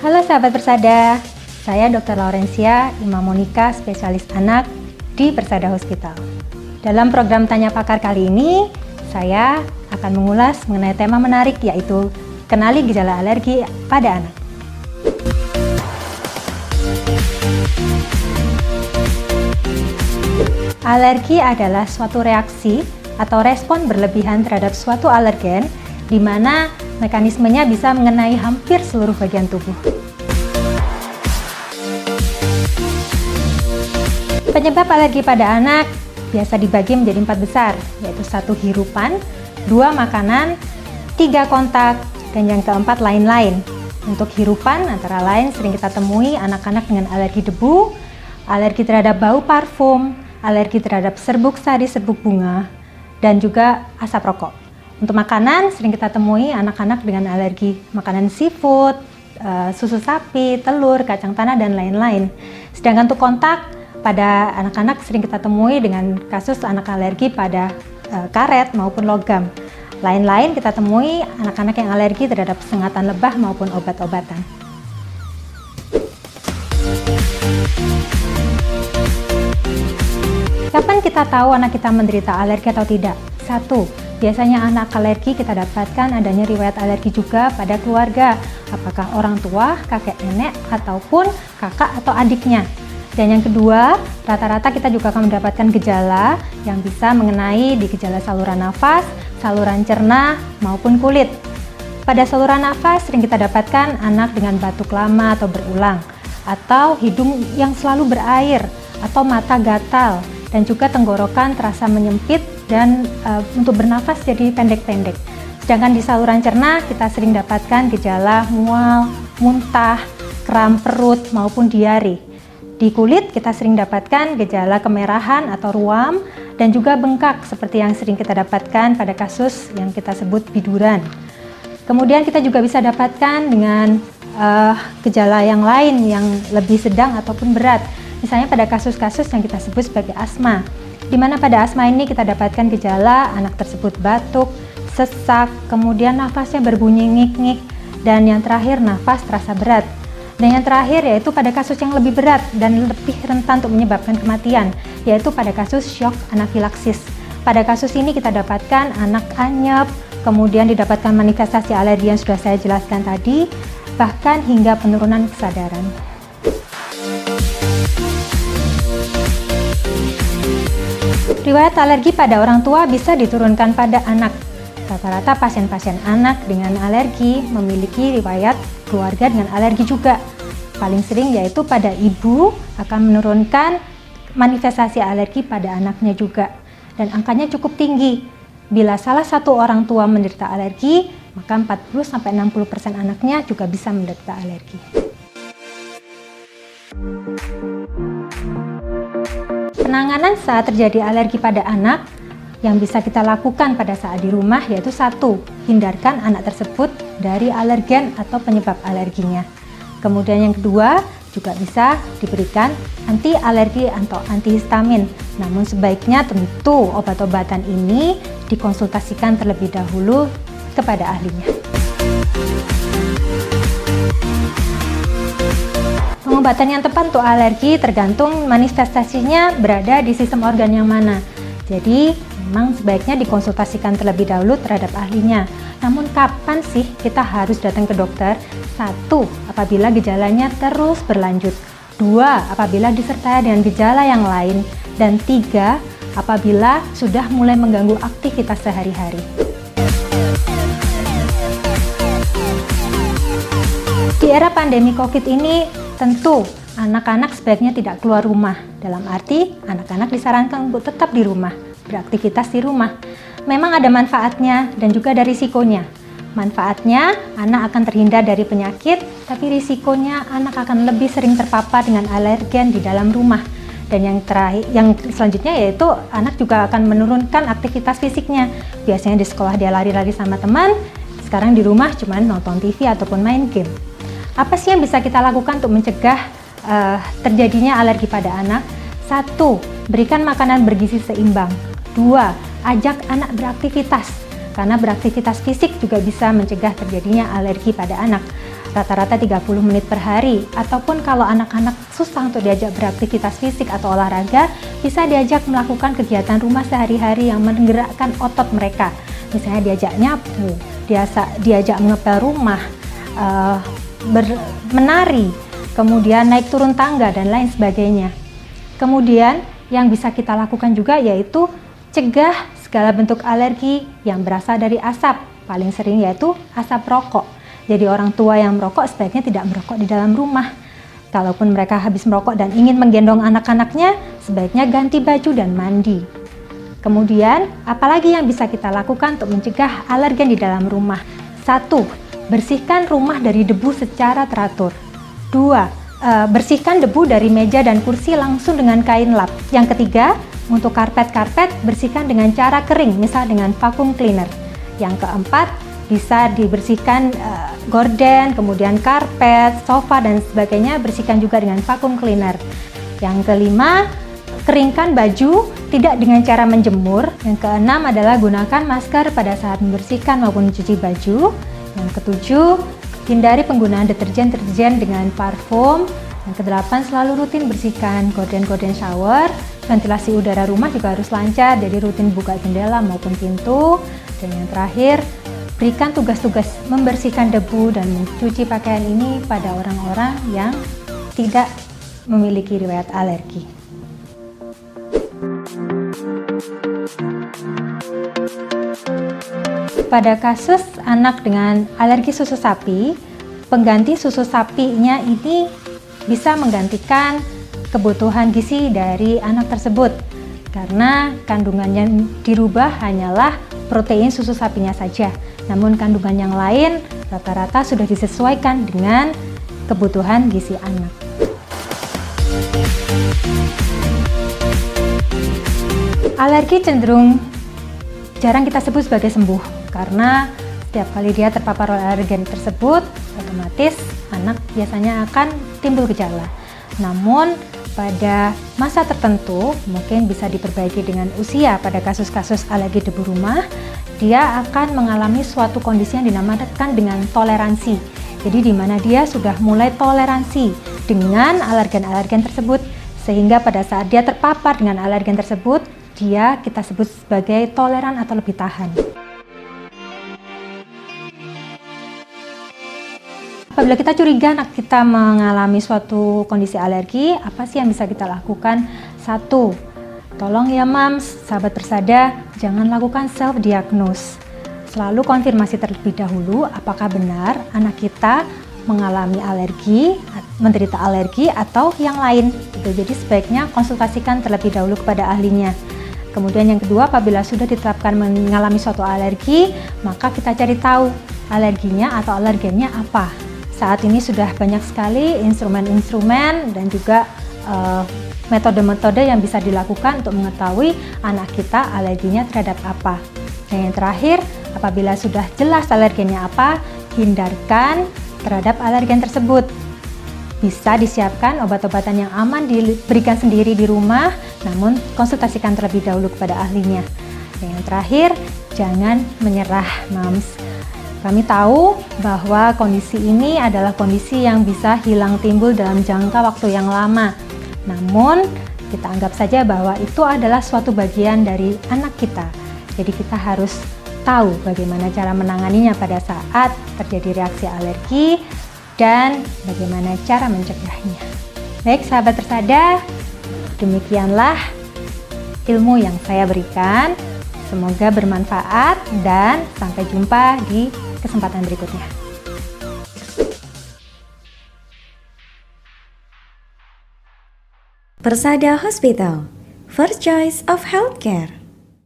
Halo sahabat Persada, saya Dr. Laurencia Imam Monika, spesialis anak di Persada Hospital. Dalam program Tanya Pakar kali ini, saya akan mengulas mengenai tema menarik yaitu kenali gejala alergi pada anak. Alergi adalah suatu reaksi atau respon berlebihan terhadap suatu alergen di mana mekanismenya bisa mengenai hampir seluruh bagian tubuh. Penyebab alergi pada anak biasa dibagi menjadi empat besar, yaitu satu hirupan, dua makanan, tiga kontak, dan yang keempat lain-lain. Untuk hirupan antara lain sering kita temui anak-anak dengan alergi debu, alergi terhadap bau parfum, alergi terhadap serbuk sari serbuk bunga, dan juga asap rokok. Untuk makanan, sering kita temui anak-anak dengan alergi makanan seafood, uh, susu sapi, telur, kacang tanah, dan lain-lain. Sedangkan untuk kontak, pada anak-anak sering kita temui dengan kasus anak alergi pada uh, karet maupun logam. Lain-lain kita temui anak-anak yang alergi terhadap sengatan lebah maupun obat-obatan. Kapan kita tahu anak kita menderita alergi atau tidak? Satu, Biasanya anak alergi kita dapatkan adanya riwayat alergi juga pada keluarga, apakah orang tua, kakek nenek, ataupun kakak atau adiknya. Dan yang kedua, rata-rata kita juga akan mendapatkan gejala yang bisa mengenai di gejala saluran nafas, saluran cerna, maupun kulit. Pada saluran nafas sering kita dapatkan anak dengan batuk lama atau berulang, atau hidung yang selalu berair, atau mata gatal, dan juga tenggorokan terasa menyempit dan uh, untuk bernafas jadi pendek-pendek. Sedangkan di saluran cerna kita sering dapatkan gejala mual, muntah, kram perut maupun diare. Di kulit kita sering dapatkan gejala kemerahan atau ruam dan juga bengkak seperti yang sering kita dapatkan pada kasus yang kita sebut biduran. Kemudian kita juga bisa dapatkan dengan uh, gejala yang lain yang lebih sedang ataupun berat. Misalnya pada kasus-kasus yang kita sebut sebagai asma di mana pada asma ini kita dapatkan gejala anak tersebut batuk, sesak, kemudian nafasnya berbunyi ngik-ngik, dan yang terakhir nafas terasa berat. Dan yang terakhir yaitu pada kasus yang lebih berat dan lebih rentan untuk menyebabkan kematian, yaitu pada kasus shock anafilaksis. Pada kasus ini kita dapatkan anak anyep, kemudian didapatkan manifestasi alergi yang sudah saya jelaskan tadi, bahkan hingga penurunan kesadaran. Riwayat alergi pada orang tua bisa diturunkan pada anak. Rata-rata pasien-pasien anak dengan alergi memiliki riwayat keluarga dengan alergi juga. Paling sering yaitu pada ibu akan menurunkan manifestasi alergi pada anaknya juga. Dan angkanya cukup tinggi. Bila salah satu orang tua menderita alergi, maka 40-60% anaknya juga bisa menderita alergi. Penanganan saat terjadi alergi pada anak yang bisa kita lakukan pada saat di rumah yaitu satu, hindarkan anak tersebut dari alergen atau penyebab alerginya. Kemudian yang kedua, juga bisa diberikan anti alergi atau antihistamin. Namun sebaiknya tentu obat-obatan ini dikonsultasikan terlebih dahulu kepada ahlinya. Pengobatan yang tepat untuk alergi tergantung manifestasinya berada di sistem organ yang mana. Jadi, memang sebaiknya dikonsultasikan terlebih dahulu terhadap ahlinya. Namun, kapan sih kita harus datang ke dokter? Satu, apabila gejalanya terus berlanjut. Dua, apabila disertai dengan gejala yang lain. Dan tiga, apabila sudah mulai mengganggu aktivitas sehari-hari. Di era pandemi COVID ini, Tentu, anak-anak sebaiknya tidak keluar rumah. Dalam arti, anak-anak disarankan untuk tetap di rumah, beraktivitas di rumah. Memang ada manfaatnya dan juga ada risikonya. Manfaatnya, anak akan terhindar dari penyakit, tapi risikonya anak akan lebih sering terpapar dengan alergen di dalam rumah. Dan yang terakhir, yang selanjutnya yaitu anak juga akan menurunkan aktivitas fisiknya. Biasanya di sekolah dia lari-lari sama teman, sekarang di rumah cuma nonton TV ataupun main game. Apa sih yang bisa kita lakukan untuk mencegah uh, terjadinya alergi pada anak? Satu, berikan makanan bergizi seimbang. Dua, ajak anak beraktivitas. Karena beraktivitas fisik juga bisa mencegah terjadinya alergi pada anak. Rata-rata 30 menit per hari. Ataupun kalau anak-anak susah untuk diajak beraktivitas fisik atau olahraga bisa diajak melakukan kegiatan rumah sehari-hari yang menggerakkan otot mereka. Misalnya diajak nyapu diasa, diajak mengepel rumah uh, ber, menari kemudian naik turun tangga dan lain sebagainya. Kemudian yang bisa kita lakukan juga yaitu cegah segala bentuk alergi yang berasal dari asap paling sering yaitu asap rokok jadi orang tua yang merokok sebaiknya tidak merokok di dalam rumah. Kalaupun mereka habis merokok dan ingin menggendong anak-anaknya, sebaiknya ganti baju dan mandi. Kemudian, apalagi yang bisa kita lakukan untuk mencegah alergen di dalam rumah? Satu, bersihkan rumah dari debu secara teratur. Dua, uh, bersihkan debu dari meja dan kursi langsung dengan kain lap. Yang ketiga, untuk karpet-karpet bersihkan dengan cara kering, misal dengan vacuum cleaner. Yang keempat, bisa dibersihkan uh, gorden, kemudian karpet, sofa dan sebagainya bersihkan juga dengan vacuum cleaner. Yang kelima, keringkan baju tidak dengan cara menjemur. Yang keenam adalah gunakan masker pada saat membersihkan maupun mencuci baju. Yang ketujuh, hindari penggunaan deterjen-deterjen dengan parfum. Yang kedelapan, selalu rutin bersihkan gorden-gorden shower. Ventilasi udara rumah juga harus lancar, jadi rutin buka jendela maupun pintu. Dan yang terakhir, Berikan tugas-tugas membersihkan debu dan mencuci pakaian ini pada orang-orang yang tidak memiliki riwayat alergi. Pada kasus anak dengan alergi susu sapi, pengganti susu sapinya ini bisa menggantikan kebutuhan gizi dari anak tersebut karena kandungannya dirubah hanyalah protein susu sapinya saja. Namun kandungan yang lain rata-rata sudah disesuaikan dengan kebutuhan gizi anak. Alergi cenderung jarang kita sebut sebagai sembuh karena setiap kali dia terpapar oleh alergen tersebut, otomatis anak biasanya akan timbul gejala. Namun pada masa tertentu mungkin bisa diperbaiki dengan usia pada kasus-kasus alergi debu rumah dia akan mengalami suatu kondisi yang dinamakan dengan toleransi. Jadi di mana dia sudah mulai toleransi dengan alergen-alergen tersebut sehingga pada saat dia terpapar dengan alergen tersebut, dia kita sebut sebagai toleran atau lebih tahan. Apabila kita curiga anak kita mengalami suatu kondisi alergi, apa sih yang bisa kita lakukan? Satu, Tolong ya mams, sahabat persada, jangan lakukan self-diagnose. Selalu konfirmasi terlebih dahulu apakah benar anak kita mengalami alergi, menderita alergi atau yang lain. Jadi sebaiknya konsultasikan terlebih dahulu kepada ahlinya. Kemudian yang kedua, apabila sudah ditetapkan mengalami suatu alergi, maka kita cari tahu alerginya atau alergennya apa. Saat ini sudah banyak sekali instrumen-instrumen dan juga uh, metode-metode yang bisa dilakukan untuk mengetahui anak kita alerginya terhadap apa. Dan yang terakhir, apabila sudah jelas alergennya apa, hindarkan terhadap alergen tersebut. Bisa disiapkan obat-obatan yang aman diberikan sendiri di rumah, namun konsultasikan terlebih dahulu kepada ahlinya. Dan yang terakhir, jangan menyerah, Mams. Kami tahu bahwa kondisi ini adalah kondisi yang bisa hilang timbul dalam jangka waktu yang lama namun, kita anggap saja bahwa itu adalah suatu bagian dari anak kita. Jadi kita harus tahu bagaimana cara menanganinya pada saat terjadi reaksi alergi dan bagaimana cara mencegahnya. Baik sahabat tersada, demikianlah ilmu yang saya berikan. Semoga bermanfaat dan sampai jumpa di kesempatan berikutnya. Persada Hospital, first choice of healthcare.